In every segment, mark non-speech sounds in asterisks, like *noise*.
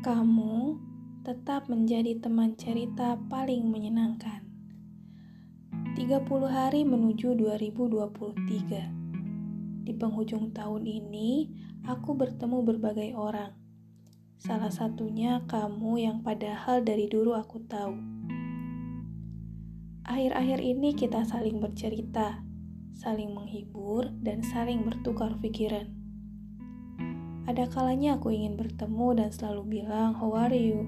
Kamu tetap menjadi teman cerita paling menyenangkan. 30 hari menuju 2023. Di penghujung tahun ini, aku bertemu berbagai orang. Salah satunya kamu yang padahal dari dulu aku tahu. Akhir-akhir ini kita saling bercerita, saling menghibur, dan saling bertukar pikiran. Ada kalanya aku ingin bertemu dan selalu bilang, "How are you?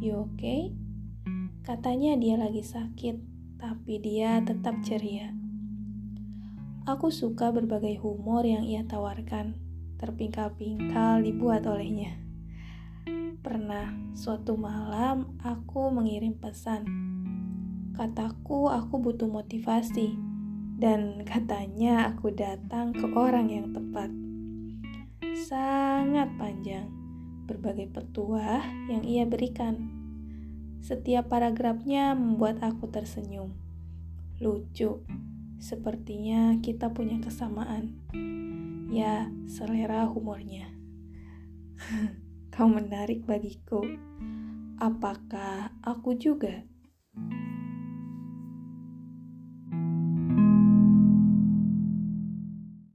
You okay?" Katanya dia lagi sakit, tapi dia tetap ceria. Aku suka berbagai humor yang ia tawarkan, terpingkal-pingkal dibuat olehnya. Pernah suatu malam aku mengirim pesan. Kataku aku butuh motivasi dan katanya aku datang ke orang yang tepat sangat panjang, berbagai petuah yang ia berikan. Setiap paragrafnya membuat aku tersenyum. Lucu, sepertinya kita punya kesamaan. Ya, selera humornya. *laughs* Kau menarik bagiku. Apakah aku juga?